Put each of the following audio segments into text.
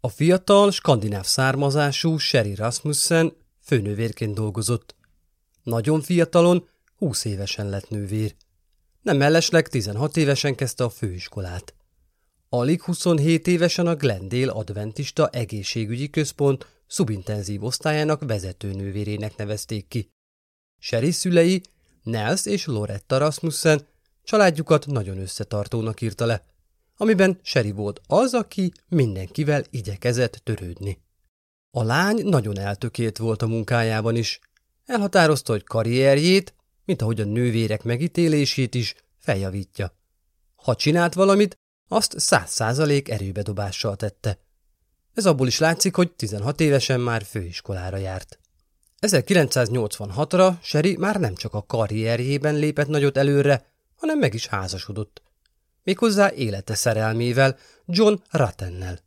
A fiatal, skandináv származású Sherry Rasmussen főnővérként dolgozott. Nagyon fiatalon, 20 évesen lett nővér. Nem mellesleg 16 évesen kezdte a főiskolát. Alig 27 évesen a Glendale Adventista Egészségügyi Központ szubintenzív osztályának vezetőnővérének nevezték ki. Sherry szülei, Nels és Loretta Rasmussen családjukat nagyon összetartónak írta le, amiben Sherry volt az, aki mindenkivel igyekezett törődni. A lány nagyon eltökélt volt a munkájában is. Elhatározta, hogy karrierjét, mint ahogy a nővérek megítélését is, feljavítja. Ha csinált valamit, azt száz százalék erőbedobással tette. Ez abból is látszik, hogy 16 évesen már főiskolára járt. 1986-ra Sherry már nem csak a karrierjében lépett nagyot előre, hanem meg is házasodott. Méghozzá élete szerelmével, John Rattennel.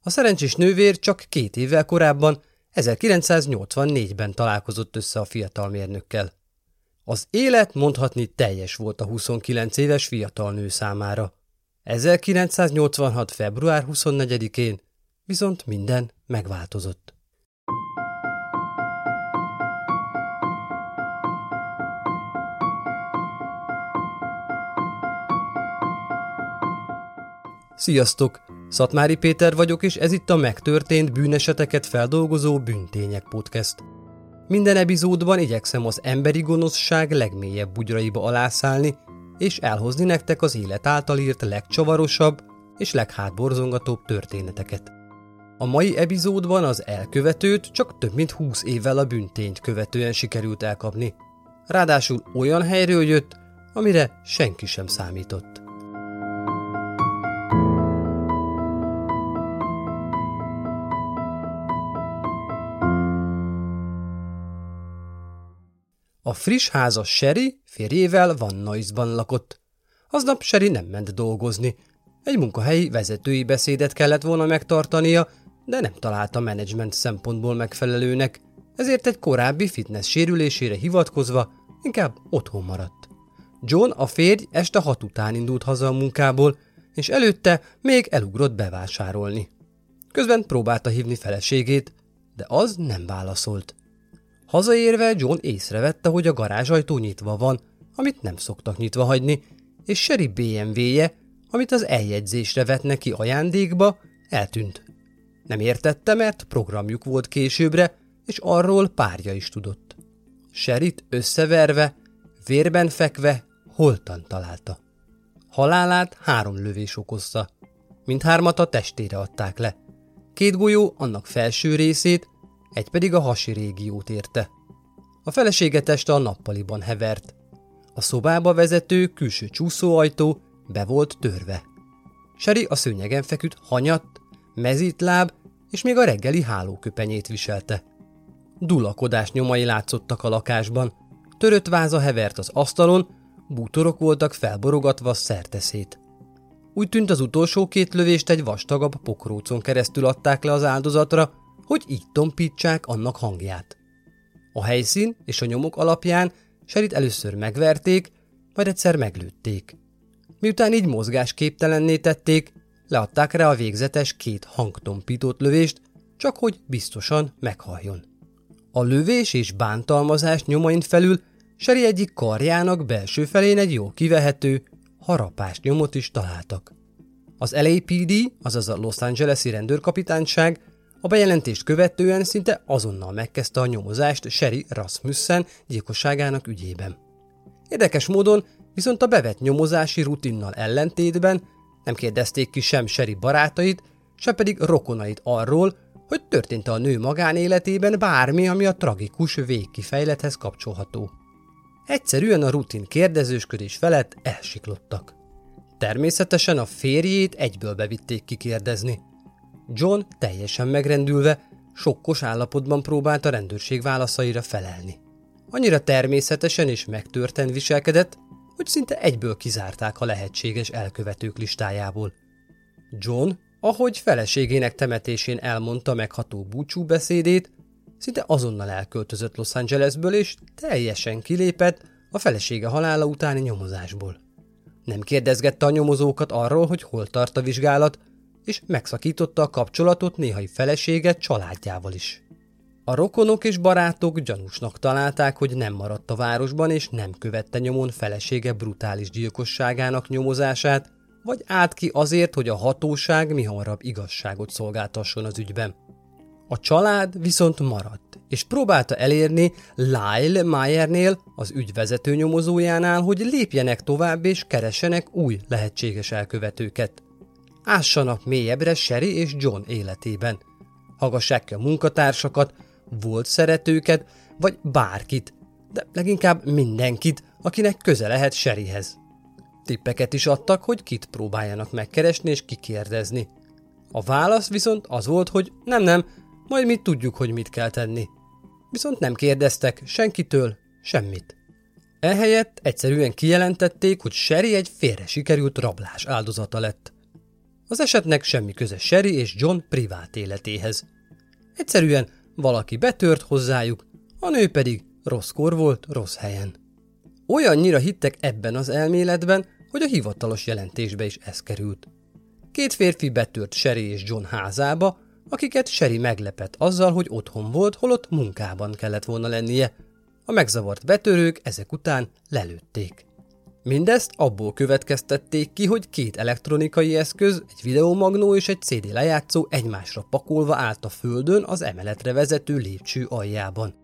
A szerencsés nővér csak két évvel korábban, 1984-ben találkozott össze a fiatal mérnökkel. Az élet mondhatni teljes volt a 29 éves fiatal nő számára. 1986. február 24-én viszont minden megváltozott. Sziasztok! Szatmári Péter vagyok, és ez itt a megtörtént bűneseteket feldolgozó Bűntények Podcast. Minden epizódban igyekszem az emberi gonoszság legmélyebb bugyraiba alászálni, és elhozni nektek az élet által írt legcsavarosabb és leghátborzongatóbb történeteket. A mai epizódban az elkövetőt csak több mint 20 évvel a büntényt követően sikerült elkapni. Ráadásul olyan helyről jött, amire senki sem számított. A friss házas Sherry férjével Van Noise-ban lakott. Aznap Sherry nem ment dolgozni. Egy munkahelyi vezetői beszédet kellett volna megtartania, de nem találta menedzsment szempontból megfelelőnek, ezért egy korábbi fitness sérülésére hivatkozva inkább otthon maradt. John, a férj este hat után indult haza a munkából, és előtte még elugrott bevásárolni. Közben próbálta hívni feleségét, de az nem válaszolt. Hazaérve John észrevette, hogy a garázsajtó nyitva van, amit nem szoktak nyitva hagyni, és Sherry BMW-je, amit az eljegyzésre vett neki ajándékba, eltűnt. Nem értette, mert programjuk volt későbbre, és arról párja is tudott. Sherit összeverve, vérben fekve, holtan találta. Halálát három lövés okozta. Mindhármat a testére adták le. Két golyó annak felső részét, egy pedig a hasi régiót érte. A felesége teste a nappaliban hevert. A szobába vezető külső csúszóajtó be volt törve. Seri a szőnyegen feküdt hanyatt, mezítláb és még a reggeli hálóköpenyét viselte. Dulakodás nyomai látszottak a lakásban, törött váza hevert az asztalon, bútorok voltak felborogatva szerteszét. Úgy tűnt az utolsó két lövést egy vastagabb pokrócon keresztül adták le az áldozatra, hogy így tompítsák annak hangját. A helyszín és a nyomok alapján Serit először megverték, majd egyszer meglőtték. Miután így mozgásképtelenné tették, leadták rá a végzetes két hangtompított lövést, csak hogy biztosan meghalljon. A lövés és bántalmazás nyomain felül Seri egyik karjának belső felén egy jó kivehető, harapás nyomot is találtak. Az LAPD, azaz a Los Angeles-i rendőrkapitányság a bejelentést követően szinte azonnal megkezdte a nyomozást Sherry Rasmussen gyilkosságának ügyében. Érdekes módon viszont a bevett nyomozási rutinnal ellentétben nem kérdezték ki sem Sherry barátait, sem pedig rokonait arról, hogy történt a nő magánéletében bármi, ami a tragikus végkifejlethez kapcsolható. Egyszerűen a rutin kérdezősködés felett elsiklottak. Természetesen a férjét egyből bevitték kikérdezni. John teljesen megrendülve, sokkos állapotban próbált a rendőrség válaszaira felelni. Annyira természetesen és megtörten viselkedett, hogy szinte egyből kizárták a lehetséges elkövetők listájából. John, ahogy feleségének temetésén elmondta megható búcsú beszédét, szinte azonnal elköltözött Los Angelesből, és teljesen kilépett a felesége halála utáni nyomozásból. Nem kérdezgette a nyomozókat arról, hogy hol tart a vizsgálat, és megszakította a kapcsolatot néhai felesége családjával is. A rokonok és barátok gyanúsnak találták, hogy nem maradt a városban, és nem követte nyomon felesége brutális gyilkosságának nyomozását, vagy állt ki azért, hogy a hatóság mi hamarabb igazságot szolgáltasson az ügyben. A család viszont maradt, és próbálta elérni Lyle Mayernél, az ügyvezető nyomozójánál, hogy lépjenek tovább és keresenek új lehetséges elkövetőket. Ássanak mélyebbre Sherry és John életében. Hallgassák ki a munkatársakat, volt szeretőket, vagy bárkit, de leginkább mindenkit, akinek köze lehet Sherryhez. Tippeket is adtak, hogy kit próbáljanak megkeresni és kikérdezni. A válasz viszont az volt, hogy nem, nem, majd mi tudjuk, hogy mit kell tenni. Viszont nem kérdeztek senkitől semmit. Ehelyett egyszerűen kijelentették, hogy Sherry egy félre sikerült rablás áldozata lett. Az esetnek semmi köze Sherry és John privát életéhez. Egyszerűen valaki betört hozzájuk, a nő pedig rosszkor volt rossz helyen. Olyannyira hittek ebben az elméletben, hogy a hivatalos jelentésbe is ez került. Két férfi betört Sherry és John házába, akiket Sherry meglepett azzal, hogy otthon volt, holott munkában kellett volna lennie. A megzavart betörők ezek után lelőtték. Mindezt abból következtették ki, hogy két elektronikai eszköz, egy videomagnó és egy CD lejátszó egymásra pakolva állt a földön az emeletre vezető lépcső aljában.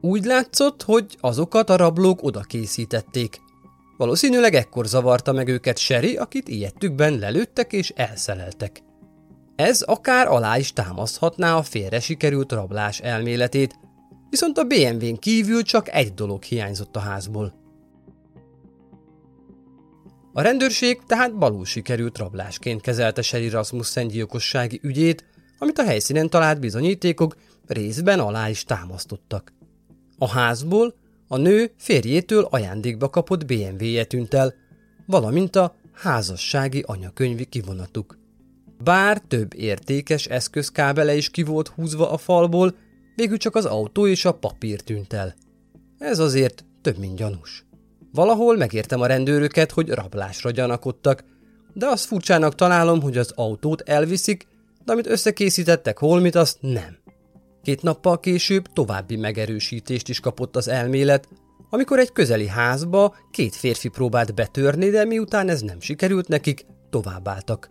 Úgy látszott, hogy azokat a rablók oda készítették. Valószínűleg ekkor zavarta meg őket Sherry, akit ilyettükben lelőttek és elszeleltek. Ez akár alá is támaszthatná a félre sikerült rablás elméletét, viszont a BMW-n kívül csak egy dolog hiányzott a házból. A rendőrség tehát balul sikerült rablásként kezelte Sherry Rasmussen gyilkossági ügyét, amit a helyszínen talált bizonyítékok részben alá is támasztottak. A házból a nő férjétől ajándékba kapott BMW-je tűnt el, valamint a házassági anyakönyvi kivonatuk. Bár több értékes eszközkábele is ki volt húzva a falból, végül csak az autó és a papír tűnt el. Ez azért több mint gyanús. Valahol megértem a rendőröket, hogy rablásra gyanakodtak, de azt furcsának találom, hogy az autót elviszik, de amit összekészítettek holmit, azt nem. Két nappal később további megerősítést is kapott az elmélet, amikor egy közeli házba két férfi próbált betörni, de miután ez nem sikerült nekik, továbbáltak.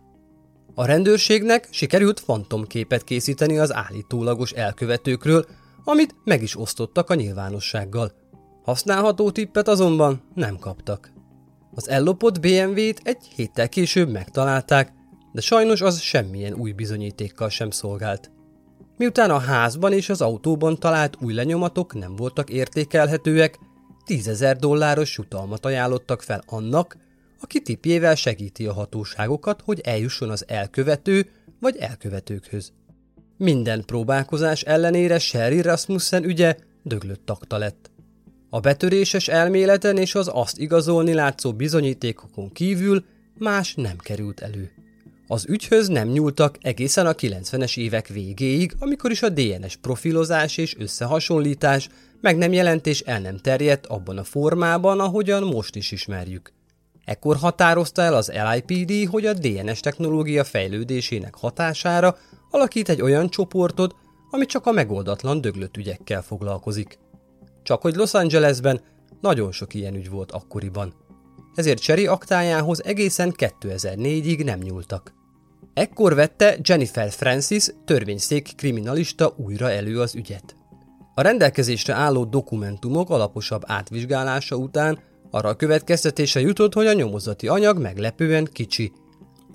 A rendőrségnek sikerült fantomképet készíteni az állítólagos elkövetőkről, amit meg is osztottak a nyilvánossággal. Használható tippet azonban nem kaptak. Az ellopott BMW-t egy héttel később megtalálták, de sajnos az semmilyen új bizonyítékkal sem szolgált. Miután a házban és az autóban talált új lenyomatok nem voltak értékelhetőek, tízezer dolláros jutalmat ajánlottak fel annak, aki tipjével segíti a hatóságokat, hogy eljusson az elkövető vagy elkövetőkhöz. Minden próbálkozás ellenére Sherry Rasmussen ügye döglött takta lett. A betöréses elméleten és az azt igazolni látszó bizonyítékokon kívül más nem került elő. Az ügyhöz nem nyúltak egészen a 90-es évek végéig, amikor is a DNS profilozás és összehasonlítás meg nem jelentés el nem terjedt abban a formában, ahogyan most is ismerjük. Ekkor határozta el az LIPD, hogy a DNS technológia fejlődésének hatására alakít egy olyan csoportot, ami csak a megoldatlan döglött ügyekkel foglalkozik. Csak hogy Los Angelesben nagyon sok ilyen ügy volt akkoriban. Ezért Cherry aktájához egészen 2004-ig nem nyúltak. Ekkor vette Jennifer Francis, törvényszék kriminalista újra elő az ügyet. A rendelkezésre álló dokumentumok alaposabb átvizsgálása után arra a következtetése jutott, hogy a nyomozati anyag meglepően kicsi.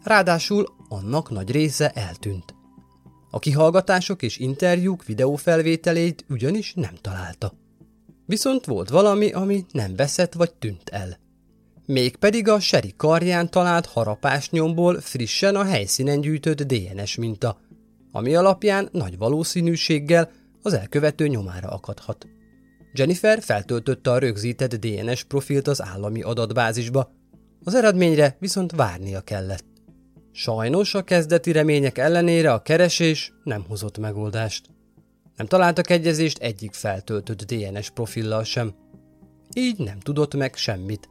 Ráadásul annak nagy része eltűnt. A kihallgatások és interjúk videófelvételét ugyanis nem találta. Viszont volt valami, ami nem veszett vagy tűnt el. Mégpedig a Seri karján talált harapásnyomból frissen a helyszínen gyűjtött DNS minta, ami alapján nagy valószínűséggel az elkövető nyomára akadhat. Jennifer feltöltötte a rögzített DNS profilt az állami adatbázisba, az eredményre viszont várnia kellett. Sajnos a kezdeti remények ellenére a keresés nem hozott megoldást. Nem találtak egyezést egyik feltöltött DNS profillal sem. Így nem tudott meg semmit.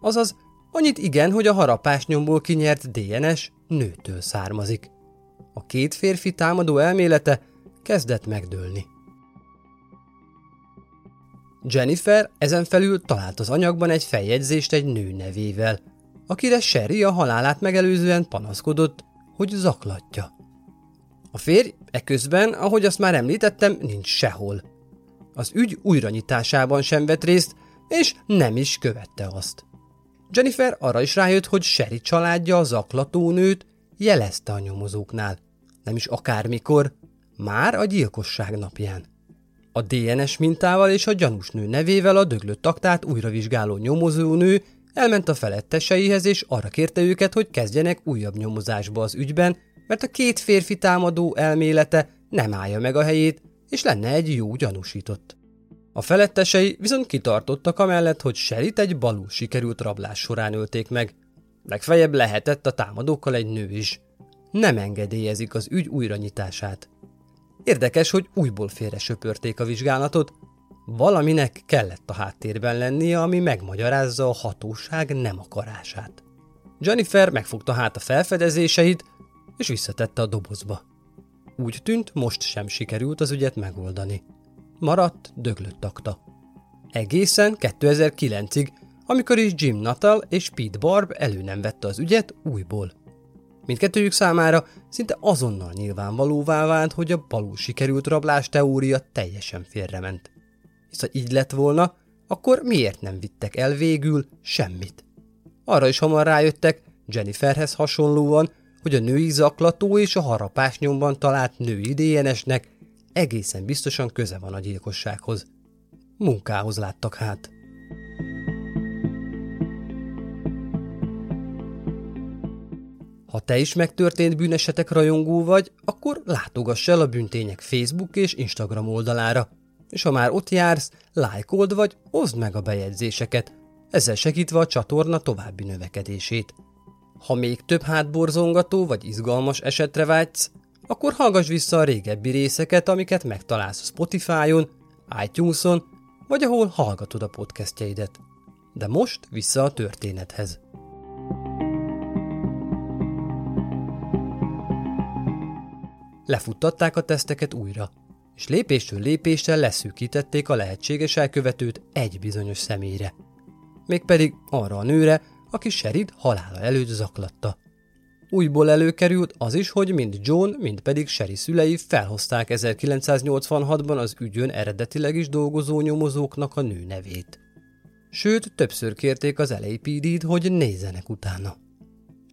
Azaz, annyit igen, hogy a harapásnyomból kinyert DNS nőtől származik. A két férfi támadó elmélete kezdett megdőlni. Jennifer ezen felül talált az anyagban egy feljegyzést egy nő nevével, akire Sherry a halálát megelőzően panaszkodott, hogy zaklatja. A férj eközben, ahogy azt már említettem, nincs sehol. Az ügy újranyitásában sem vett részt, és nem is követte azt. Jennifer arra is rájött, hogy Sherry családja a zaklatónőt jelezte a nyomozóknál. Nem is akármikor, már a gyilkosság napján. A DNS mintával és a gyanús nő nevével a döglött taktát újra vizsgáló nyomozónő elment a feletteseihez és arra kérte őket, hogy kezdjenek újabb nyomozásba az ügyben, mert a két férfi támadó elmélete nem állja meg a helyét, és lenne egy jó gyanúsított. A felettesei viszont kitartottak amellett, hogy Sherit egy balul sikerült rablás során ölték meg. Legfeljebb lehetett a támadókkal egy nő is. Nem engedélyezik az ügy újranyitását. Érdekes, hogy újból félre söpörték a vizsgálatot, valaminek kellett a háttérben lennie, ami megmagyarázza a hatóság nem akarását. Jennifer megfogta hát a felfedezéseit, és visszatette a dobozba. Úgy tűnt, most sem sikerült az ügyet megoldani. Maradt döglött akta. Egészen 2009-ig, amikor is Jim Nuttall és Pete Barb elő nem vette az ügyet újból. Mindkettőjük számára szinte azonnal nyilvánvalóvá vált, hogy a balul sikerült rablás teória teljesen félrement. Hisz ha így lett volna, akkor miért nem vittek el végül semmit? Arra is hamar rájöttek, Jenniferhez hasonlóan, hogy a női zaklató és a harapás nyomban talált női DNS-nek egészen biztosan köze van a gyilkossághoz. Munkához láttak hát. Ha te is megtörtént bűnesetek rajongó vagy, akkor látogass el a Bűntények Facebook és Instagram oldalára, és ha már ott jársz, lájkold vagy oszd meg a bejegyzéseket, ezzel segítve a csatorna további növekedését. Ha még több hátborzongató vagy izgalmas esetre vágysz, akkor hallgass vissza a régebbi részeket, amiket megtalálsz a Spotify-on, iTunes-on, vagy ahol hallgatod a podcastjeidet. De most vissza a történethez. Lefuttatták a teszteket újra, és lépésről lépésre leszűkítették a lehetséges elkövetőt egy bizonyos személyre. Mégpedig arra a nőre, aki Sherid halála előtt zaklatta. Újból előkerült az is, hogy mind John, mind pedig Sherry szülei felhozták 1986-ban az ügyön eredetileg is dolgozó nyomozóknak a nő nevét. Sőt, többször kérték az LAPD-t, hogy nézzenek utána.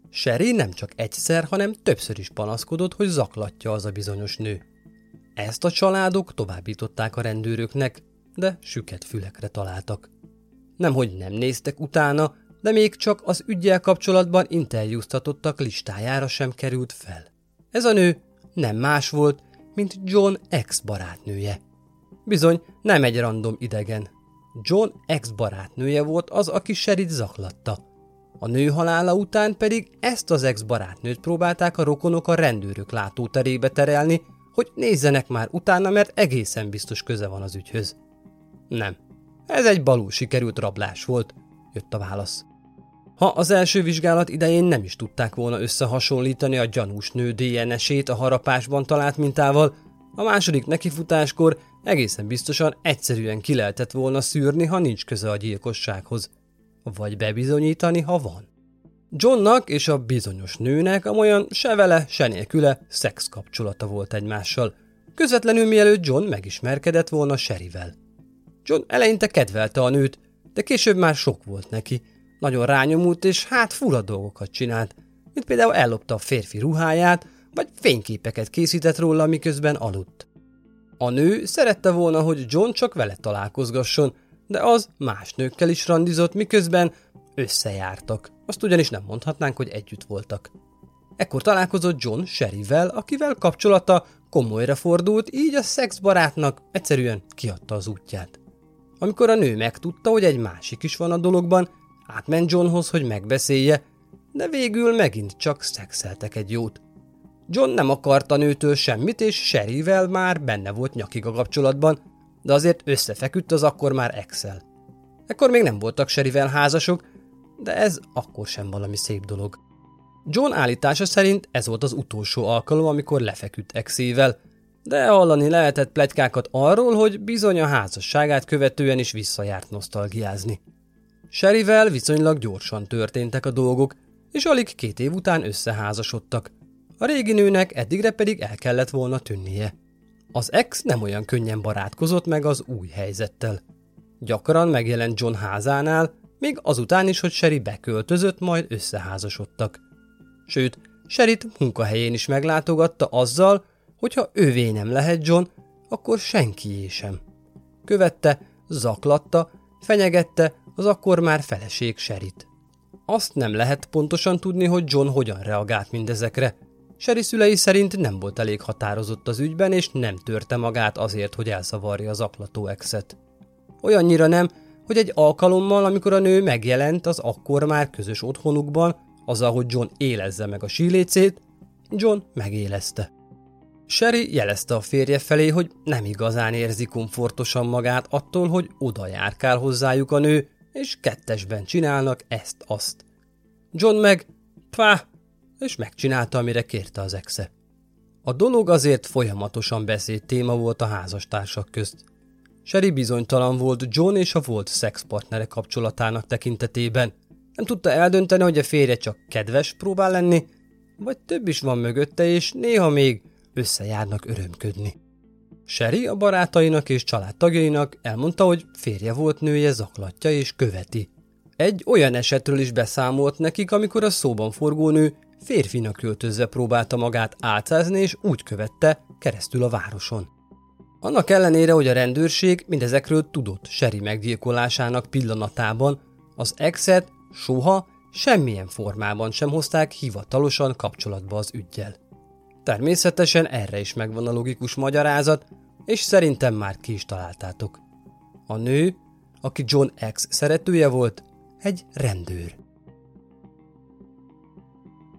Sherry nem csak egyszer, hanem többször is panaszkodott, hogy zaklatja az a bizonyos nő. Ezt a családok továbbították a rendőröknek, de süket fülekre találtak. Nemhogy nem néztek utána, de még csak az ügyel kapcsolatban interjúztatottak listájára sem került fel. Ez a nő nem más volt, mint John ex-barátnője. Bizony, nem egy random idegen. John ex-barátnője volt az, aki Sherit zaklatta. A nő halála után pedig ezt az ex-barátnőt próbálták a rokonok a rendőrök látóterébe terelni, hogy nézzenek már utána, mert egészen biztos köze van az ügyhöz. Nem. Ez egy balul sikerült rablás volt, jött a válasz. Ha az első vizsgálat idején nem is tudták volna összehasonlítani a gyanús nő DNS-ét a harapásban talált mintával, a második nekifutáskor egészen biztosan egyszerűen ki lehetett volna szűrni, ha nincs köze a gyilkossághoz. Vagy bebizonyítani, ha van. Johnnak és a bizonyos nőnek amolyan se vele, se nélküle szex kapcsolata volt egymással, közvetlenül mielőtt John megismerkedett volna Sherryvel. John eleinte kedvelte a nőt, de később már sok volt neki, nagyon rányomult, és hát fura dolgokat csinált, mint például ellopta a férfi ruháját, vagy fényképeket készített róla, miközben aludt. A nő szerette volna, hogy John csak vele találkozgasson, de az más nőkkel is randizott, miközben összejártak. Azt ugyanis nem mondhatnánk, hogy együtt voltak. Ekkor találkozott John Sherryvel, akivel kapcsolata komolyra fordult, így a szexbarátnak egyszerűen kiadta az útját. Amikor a nő megtudta, hogy egy másik is van a dologban, Átment Johnhoz, hogy megbeszélje, de végül megint csak szexeltek egy jót. John nem akarta nőtől semmit, és Sherryvel már benne volt nyakig a kapcsolatban, de azért összefeküdt az akkor már Excel. Ekkor még nem voltak Sherryvel házasok, de ez akkor sem valami szép dolog. John állítása szerint ez volt az utolsó alkalom, amikor lefeküdt exével, de hallani lehetett plegykákat arról, hogy bizony a házasságát követően is visszajárt nosztalgiázni. Sherryvel viszonylag gyorsan történtek a dolgok, és alig két év után összeházasodtak. A régi nőnek eddigre pedig el kellett volna tűnnie. Az ex nem olyan könnyen barátkozott meg az új helyzettel. Gyakran megjelent John házánál, még azután is, hogy Sherry beköltözött, majd összeházasodtak. Sőt, Sherit munkahelyén is meglátogatta azzal, hogy ha ővé nem lehet John, akkor senkié sem. Követte, zaklatta, fenyegette az akkor már feleség Sherit. Azt nem lehet pontosan tudni, hogy John hogyan reagált mindezekre. Sherry szülei szerint nem volt elég határozott az ügyben, és nem törte magát azért, hogy elszavarja az aklató exet. Olyannyira nem, hogy egy alkalommal, amikor a nő megjelent az akkor már közös otthonukban, azzal, hogy John élezze meg a sílécét, John megélezte. Sherry jelezte a férje felé, hogy nem igazán érzi komfortosan magát attól, hogy oda járkál hozzájuk a nő, és kettesben csinálnak ezt-azt. John meg, pá, és megcsinálta, amire kérte az exe. A dolog azért folyamatosan beszéd téma volt a házastársak közt. Sherry bizonytalan volt John és a volt szexpartnere kapcsolatának tekintetében. Nem tudta eldönteni, hogy a férje csak kedves próbál lenni, vagy több is van mögötte, és néha még összejárnak örömködni. Sherry a barátainak és családtagjainak elmondta, hogy férje volt nője zaklatja és követi. Egy olyan esetről is beszámolt nekik, amikor a szóban forgó nő férfinak költözve próbálta magát álcázni és úgy követte keresztül a városon. Annak ellenére, hogy a rendőrség mindezekről tudott Sherry meggyilkolásának pillanatában, az exet soha semmilyen formában sem hozták hivatalosan kapcsolatba az ügyjel. Természetesen erre is megvan a logikus magyarázat, és szerintem már ki is találtátok. A nő, aki John X szeretője volt, egy rendőr.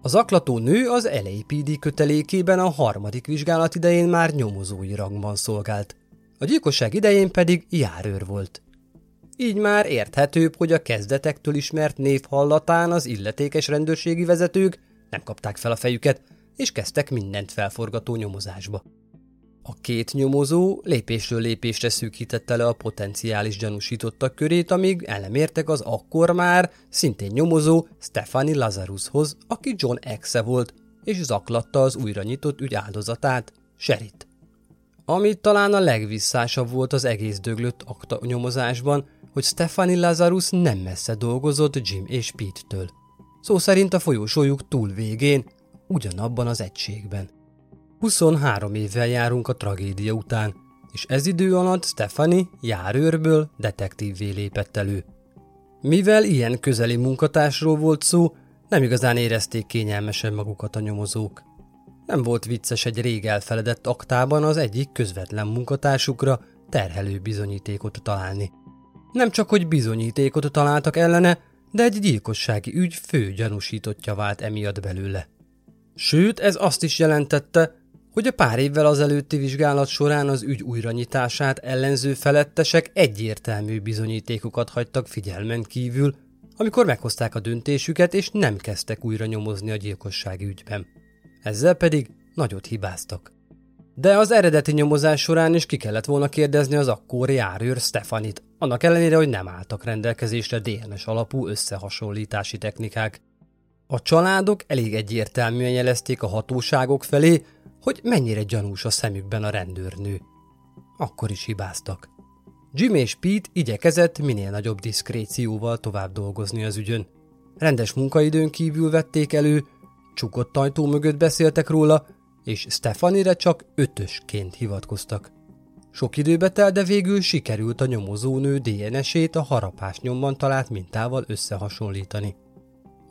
Az aklató nő az LAPD kötelékében a harmadik vizsgálat idején már nyomozói rangban szolgált, a gyilkosság idején pedig járőr volt. Így már érthetőbb, hogy a kezdetektől ismert név hallatán az illetékes rendőrségi vezetők nem kapták fel a fejüket, és kezdtek mindent felforgató nyomozásba. A két nyomozó lépésről lépésre szűkítette le a potenciális gyanúsítottak körét, amíg elemértek az akkor már szintén nyomozó Stefani Lazarushoz, aki John Exe volt, és zaklatta az újra nyitott ügy áldozatát, Sherit. Ami talán a legvisszásabb volt az egész döglött akta nyomozásban, hogy Stefani Lazarus nem messze dolgozott Jim és Pete-től. Szó szerint a folyósójuk túl végén, ugyanabban az egységben. 23 évvel járunk a tragédia után, és ez idő alatt Stefani járőrből detektívvé lépett elő. Mivel ilyen közeli munkatársról volt szó, nem igazán érezték kényelmesen magukat a nyomozók. Nem volt vicces egy rég elfeledett aktában az egyik közvetlen munkatársukra terhelő bizonyítékot találni. Nem csak, hogy bizonyítékot találtak ellene, de egy gyilkossági ügy fő gyanúsítottja vált emiatt belőle. Sőt, ez azt is jelentette, hogy a pár évvel az előtti vizsgálat során az ügy újranyitását ellenző felettesek egyértelmű bizonyítékokat hagytak figyelmen kívül, amikor meghozták a döntésüket és nem kezdtek újra nyomozni a gyilkossági ügyben. Ezzel pedig nagyot hibáztak. De az eredeti nyomozás során is ki kellett volna kérdezni az akkori járőr Stefanit, annak ellenére, hogy nem álltak rendelkezésre DNS alapú összehasonlítási technikák. A családok elég egyértelműen jelezték a hatóságok felé, hogy mennyire gyanús a szemükben a rendőrnő. Akkor is hibáztak. Jim és Pete igyekezett minél nagyobb diszkrécióval tovább dolgozni az ügyön. Rendes munkaidőn kívül vették elő, csukott ajtó mögött beszéltek róla, és Stefanire csak ötösként hivatkoztak. Sok időbe telt, de végül sikerült a nyomozónő DNS-ét a harapás nyomban talált mintával összehasonlítani.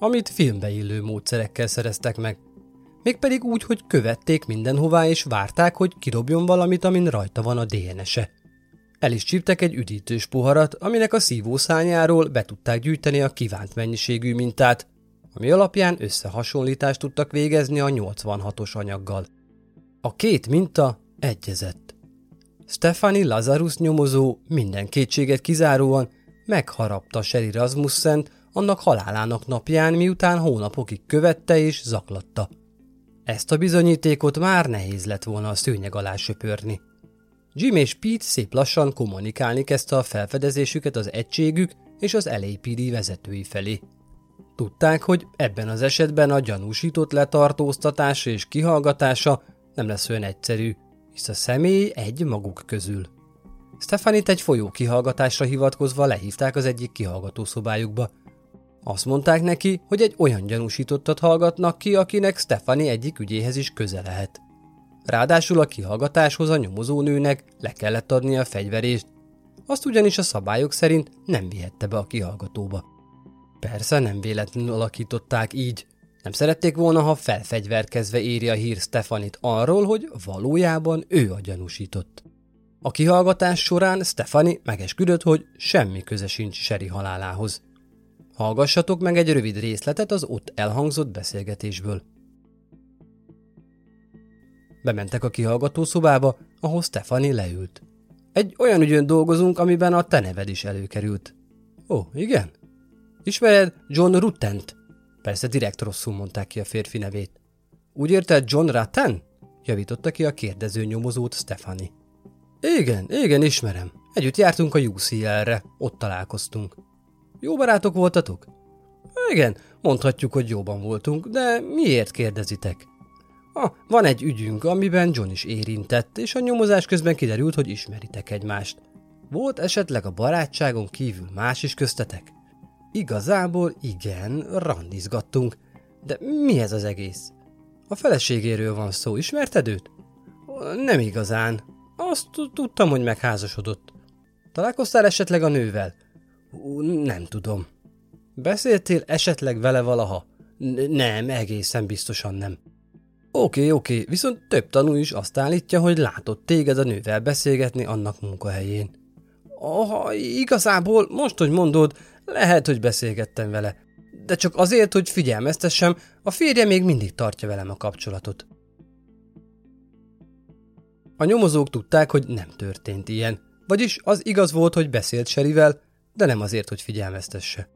Amit filmbe illő módszerekkel szereztek meg – Mégpedig úgy, hogy követték mindenhová és várták, hogy kidobjon valamit, amin rajta van a DNS-e. El is csíptek egy üdítős poharat, aminek a szívószányáról be tudták gyűjteni a kívánt mennyiségű mintát, ami alapján összehasonlítást tudtak végezni a 86-os anyaggal. A két minta egyezett. Stefani Lazarus nyomozó minden kétséget kizáróan megharapta Sherry Rasmussen annak halálának napján, miután hónapokig követte és zaklatta. Ezt a bizonyítékot már nehéz lett volna a szőnyeg alá söpörni. Jim és Pete szép lassan kommunikálni kezdte a felfedezésüket az egységük és az LAPD vezetői felé. Tudták, hogy ebben az esetben a gyanúsított letartóztatása és kihallgatása nem lesz olyan egyszerű, hisz a személy egy maguk közül. Stefanit egy folyó kihallgatásra hivatkozva lehívták az egyik kihallgató szobájukba. Azt mondták neki, hogy egy olyan gyanúsítottat hallgatnak ki, akinek Stefani egyik ügyéhez is köze lehet. Ráadásul a kihallgatáshoz a nyomozónőnek le kellett adni a fegyverést, azt ugyanis a szabályok szerint nem vihette be a kihallgatóba. Persze nem véletlenül alakították így. Nem szerették volna, ha felfegyverkezve éri a hír Stefanit arról, hogy valójában ő a gyanúsított. A kihallgatás során Stefani megesküdött, hogy semmi köze sincs Seri halálához. Hallgassatok meg egy rövid részletet az ott elhangzott beszélgetésből. Bementek a kihallgató szobába, ahol Stefani leült. Egy olyan ügyön dolgozunk, amiben a te neved is előkerült. Ó, igen? Ismered John Ruttent? Persze direkt rosszul mondták ki a férfi nevét. Úgy érted John Rutten? Javította ki a kérdező nyomozót Stefani. Igen, igen, ismerem. Együtt jártunk a UCL-re, ott találkoztunk. Jó barátok voltatok? Igen, mondhatjuk, hogy jóban voltunk, de miért kérdezitek? Ah, van egy ügyünk, amiben John is érintett, és a nyomozás közben kiderült, hogy ismeritek egymást. Volt esetleg a barátságon kívül más is köztetek? Igazából igen, randizgattunk, de mi ez az egész? A feleségéről van szó, ismerted őt? Nem igazán. Azt tudtam, hogy megházasodott. Találkoztál esetleg a nővel? Nem tudom. Beszéltél esetleg vele valaha? N- nem, egészen biztosan nem. Oké, oké, viszont több tanú is azt állítja, hogy látott téged a nővel beszélgetni annak munkahelyén. Aha, igazából, most, hogy mondod, lehet, hogy beszélgettem vele. De csak azért, hogy figyelmeztessem, a férje még mindig tartja velem a kapcsolatot. A nyomozók tudták, hogy nem történt ilyen. Vagyis az igaz volt, hogy beszélt Serivel, de nem azért, hogy figyelmeztesse.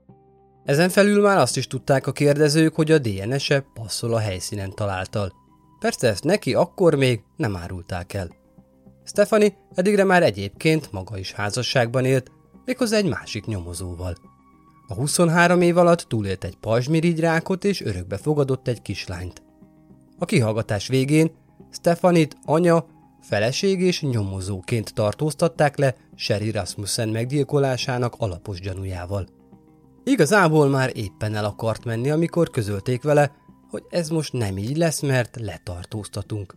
Ezen felül már azt is tudták a kérdezők, hogy a DNS-e passzol a helyszínen találtal. Persze ezt neki akkor még nem árulták el. Stefani eddigre már egyébként maga is házasságban élt, méghozzá egy másik nyomozóval. A 23 év alatt túlélt egy pajzsmirigyrákot és örökbe fogadott egy kislányt. A kihallgatás végén Stefanit anya, feleség és nyomozóként tartóztatták le Sherry Rasmussen meggyilkolásának alapos gyanújával. Igazából már éppen el akart menni, amikor közölték vele, hogy ez most nem így lesz, mert letartóztatunk.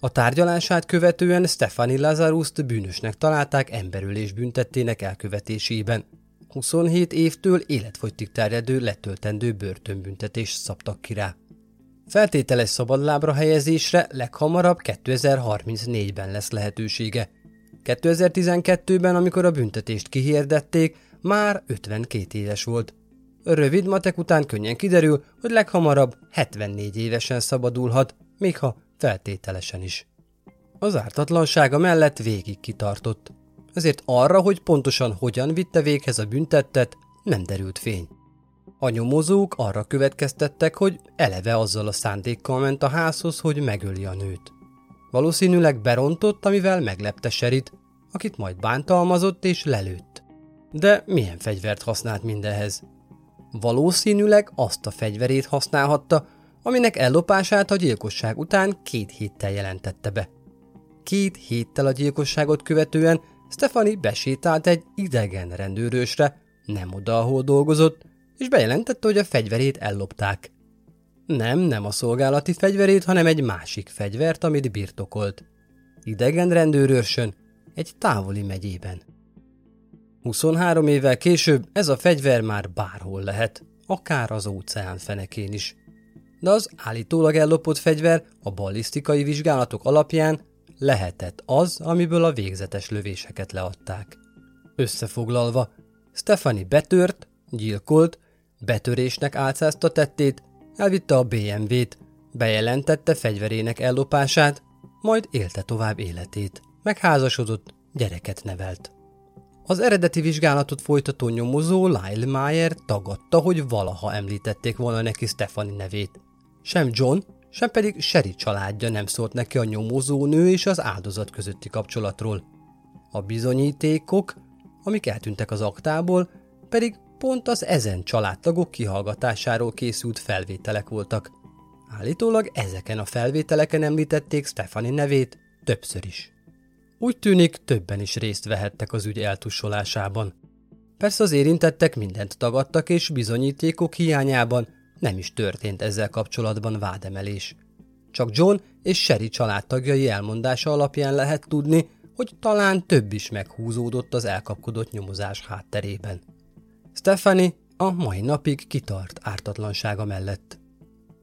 A tárgyalását követően Stefani Lazaruszt bűnösnek találták emberülés büntettének elkövetésében. 27 évtől életfogytig terjedő letöltendő börtönbüntetés szabtak ki rá. Feltételes szabadlábra helyezésre leghamarabb 2034-ben lesz lehetősége. 2012-ben, amikor a büntetést kihirdették, már 52 éves volt. Rövid matek után könnyen kiderül, hogy leghamarabb 74 évesen szabadulhat, még ha feltételesen is. Az ártatlansága mellett végig kitartott. Ezért arra, hogy pontosan hogyan vitte véghez a büntettet, nem derült fény. A nyomozók arra következtettek, hogy eleve azzal a szándékkal ment a házhoz, hogy megöli a nőt. Valószínűleg berontott, amivel meglepte Serit, akit majd bántalmazott és lelőtt. De milyen fegyvert használt mindenhez? Valószínűleg azt a fegyverét használhatta, aminek ellopását a gyilkosság után két héttel jelentette be. Két héttel a gyilkosságot követően Stefani besétált egy idegen rendőrösre, nem oda, ahol dolgozott, és bejelentette, hogy a fegyverét ellopták. Nem, nem a szolgálati fegyverét, hanem egy másik fegyvert, amit birtokolt. Idegen rendőrőrsön, egy távoli megyében. 23 évvel később ez a fegyver már bárhol lehet, akár az óceán fenekén is. De az állítólag ellopott fegyver a ballisztikai vizsgálatok alapján lehetett az, amiből a végzetes lövéseket leadták. Összefoglalva, Stefani betört, gyilkolt, betörésnek álcázta tettét, elvitte a BMW-t, bejelentette fegyverének ellopását, majd élte tovább életét, megházasodott, gyereket nevelt. Az eredeti vizsgálatot folytató nyomozó Lyle Meyer tagadta, hogy valaha említették volna neki Stephanie nevét. Sem John, sem pedig Sherry családja nem szólt neki a nyomozónő és az áldozat közötti kapcsolatról. A bizonyítékok, amik eltűntek az aktából, pedig pont az ezen családtagok kihallgatásáról készült felvételek voltak. Állítólag ezeken a felvételeken említették Stephanie nevét többször is. Úgy tűnik, többen is részt vehettek az ügy eltussolásában. Persze az érintettek mindent tagadtak, és bizonyítékok hiányában nem is történt ezzel kapcsolatban vádemelés. Csak John és Sherry családtagjai elmondása alapján lehet tudni, hogy talán több is meghúzódott az elkapkodott nyomozás hátterében. Stephanie a mai napig kitart ártatlansága mellett.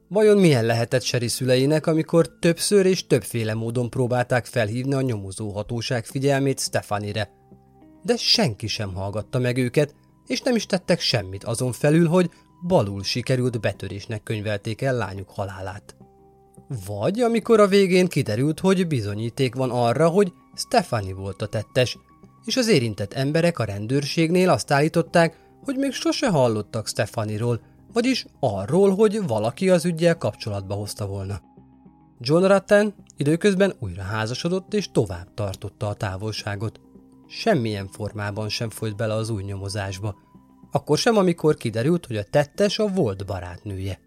Vajon milyen lehetett Sherry szüleinek, amikor többször és többféle módon próbálták felhívni a nyomozó hatóság figyelmét Stefanire? De senki sem hallgatta meg őket, és nem is tettek semmit azon felül, hogy balul sikerült betörésnek könyvelték el lányuk halálát. Vagy amikor a végén kiderült, hogy bizonyíték van arra, hogy Stefani volt a tettes, és az érintett emberek a rendőrségnél azt állították, hogy még sose hallottak Stefaniról, vagyis arról, hogy valaki az ügyjel kapcsolatba hozta volna. John Ratten időközben újra házasodott és tovább tartotta a távolságot. Semmilyen formában sem folyt bele az új nyomozásba. Akkor sem, amikor kiderült, hogy a tettes a volt barátnője.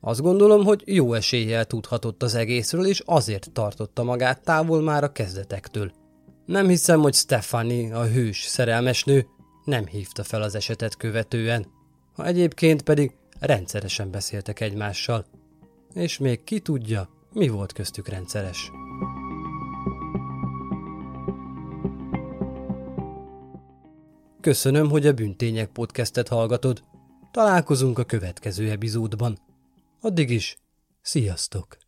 Azt gondolom, hogy jó eséllyel tudhatott az egészről, és azért tartotta magát távol már a kezdetektől. Nem hiszem, hogy Stefani, a hős szerelmes nő, nem hívta fel az esetet követően. Ha egyébként pedig rendszeresen beszéltek egymással. És még ki tudja, mi volt köztük rendszeres. Köszönöm, hogy a Bűntények podcastet hallgatod. Találkozunk a következő epizódban. Addig is, sziasztok!